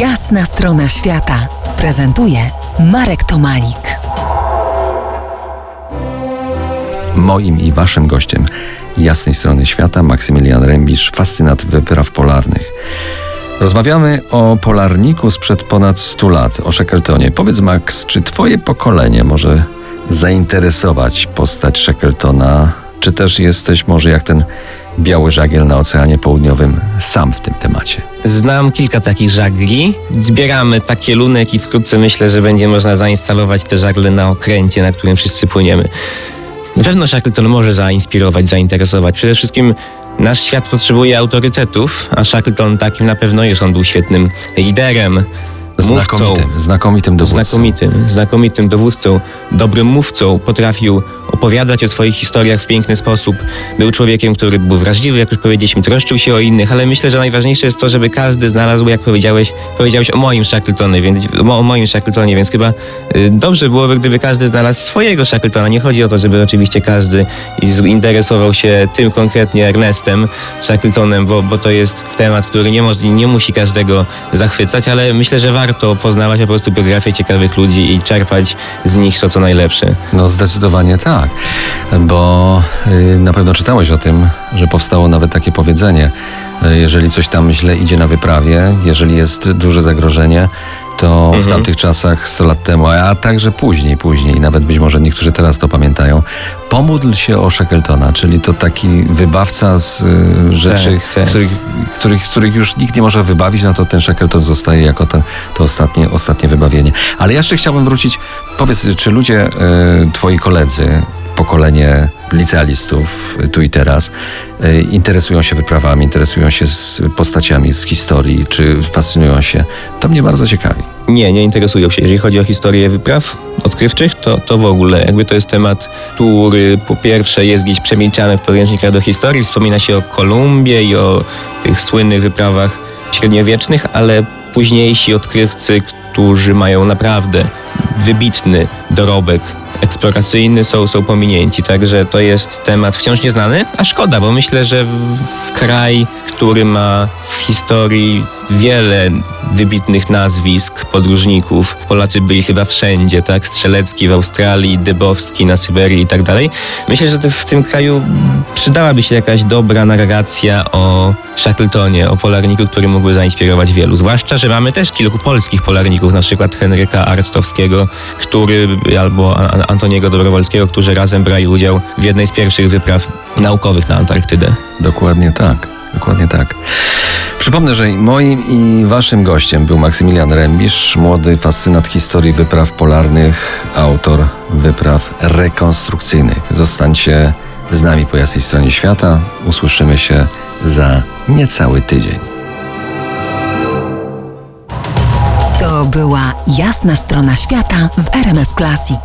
Jasna strona świata prezentuje Marek Tomalik. Moim i waszym gościem jasnej strony świata Maksymilian Rębisz, fascynat wypraw polarnych. Rozmawiamy o polarniku sprzed ponad 100 lat, o Shackletonie. Powiedz Max, czy twoje pokolenie może zainteresować postać Shackletona, czy też jesteś może jak ten biały żagiel na Oceanie Południowym sam w tym temacie? Znam kilka takich żagli. Zbieramy takie lunek i wkrótce myślę, że będzie można zainstalować te żagle na okręcie, na którym wszyscy płyniemy. Na pewno Shackleton może zainspirować, zainteresować. Przede wszystkim nasz świat potrzebuje autorytetów, a Shackleton takim na pewno jest. On był świetnym liderem, Znakomitym, znakomitym dowódcą. Znakomitym, znakomitym dowódcą, dobrym mówcą, potrafił opowiadać o swoich historiach w piękny sposób. Był człowiekiem, który był wrażliwy, jak już powiedzieliśmy, troszczył się o innych, ale myślę, że najważniejsze jest to, żeby każdy znalazł, jak powiedziałeś, powiedziałeś o moim Shackletonie, więc o moim Shackletonie, więc chyba y, dobrze byłoby, gdyby każdy znalazł swojego Shackletona. Nie chodzi o to, żeby oczywiście każdy interesował się tym konkretnie Ernestem Shackletonem, bo, bo to jest temat, który nie, może, nie musi każdego zachwycać, ale myślę, że warto poznawać po prostu biografię ciekawych ludzi i czerpać z nich to, co najlepsze. No zdecydowanie tak tak, bo y, na pewno czytałeś o tym, że powstało nawet takie powiedzenie, y, jeżeli coś tam źle idzie na wyprawie, jeżeli jest duże zagrożenie, to mhm. w tamtych czasach, 100 lat temu, a także później, później, nawet być może niektórzy teraz to pamiętają, pomódl się o Shackletona, czyli to taki wybawca z y, rzeczy, tak, tak. Których, których, których już nikt nie może wybawić, no to ten Shackleton zostaje jako ten, to ostatnie, ostatnie wybawienie. Ale jeszcze chciałbym wrócić, powiedz, czy ludzie, twoi koledzy, pokolenie licealistów tu i teraz e, interesują się wyprawami, interesują się z postaciami z historii, czy fascynują się. To mnie bardzo ciekawi. Nie, nie interesują się. Jeżeli chodzi o historię wypraw odkrywczych, to, to w ogóle jakby to jest temat, który po pierwsze jest gdzieś przemilczany w podręcznikach do historii. Wspomina się o Kolumbii i o tych słynnych wyprawach średniowiecznych, ale późniejsi odkrywcy, którzy mają naprawdę wybitny dorobek eksploracyjny są, są pominięci, także to jest temat wciąż nieznany, a szkoda, bo myślę, że w, w kraj, który ma w historii wiele wybitnych nazwisk podróżników. Polacy byli chyba wszędzie, tak? Strzelecki w Australii, Dybowski na Syberii i tak dalej. Myślę, że w tym kraju przydałaby się jakaś dobra narracja o Shackletonie, o polarniku, który mógłby zainspirować wielu. Zwłaszcza, że mamy też kilku polskich polarników, na przykład Henryka Arstowskiego, który, albo Antoniego Dobrowolskiego, którzy razem brali udział w jednej z pierwszych wypraw naukowych na Antarktydę. Dokładnie tak. Dokładnie tak. Przypomnę, że moim i waszym gościem był Maksymilian Rębisz, młody fascynat historii wypraw polarnych, autor wypraw rekonstrukcyjnych. Zostańcie z nami po jasnej stronie świata. Usłyszymy się za niecały tydzień. To była jasna strona świata w RMF Classic.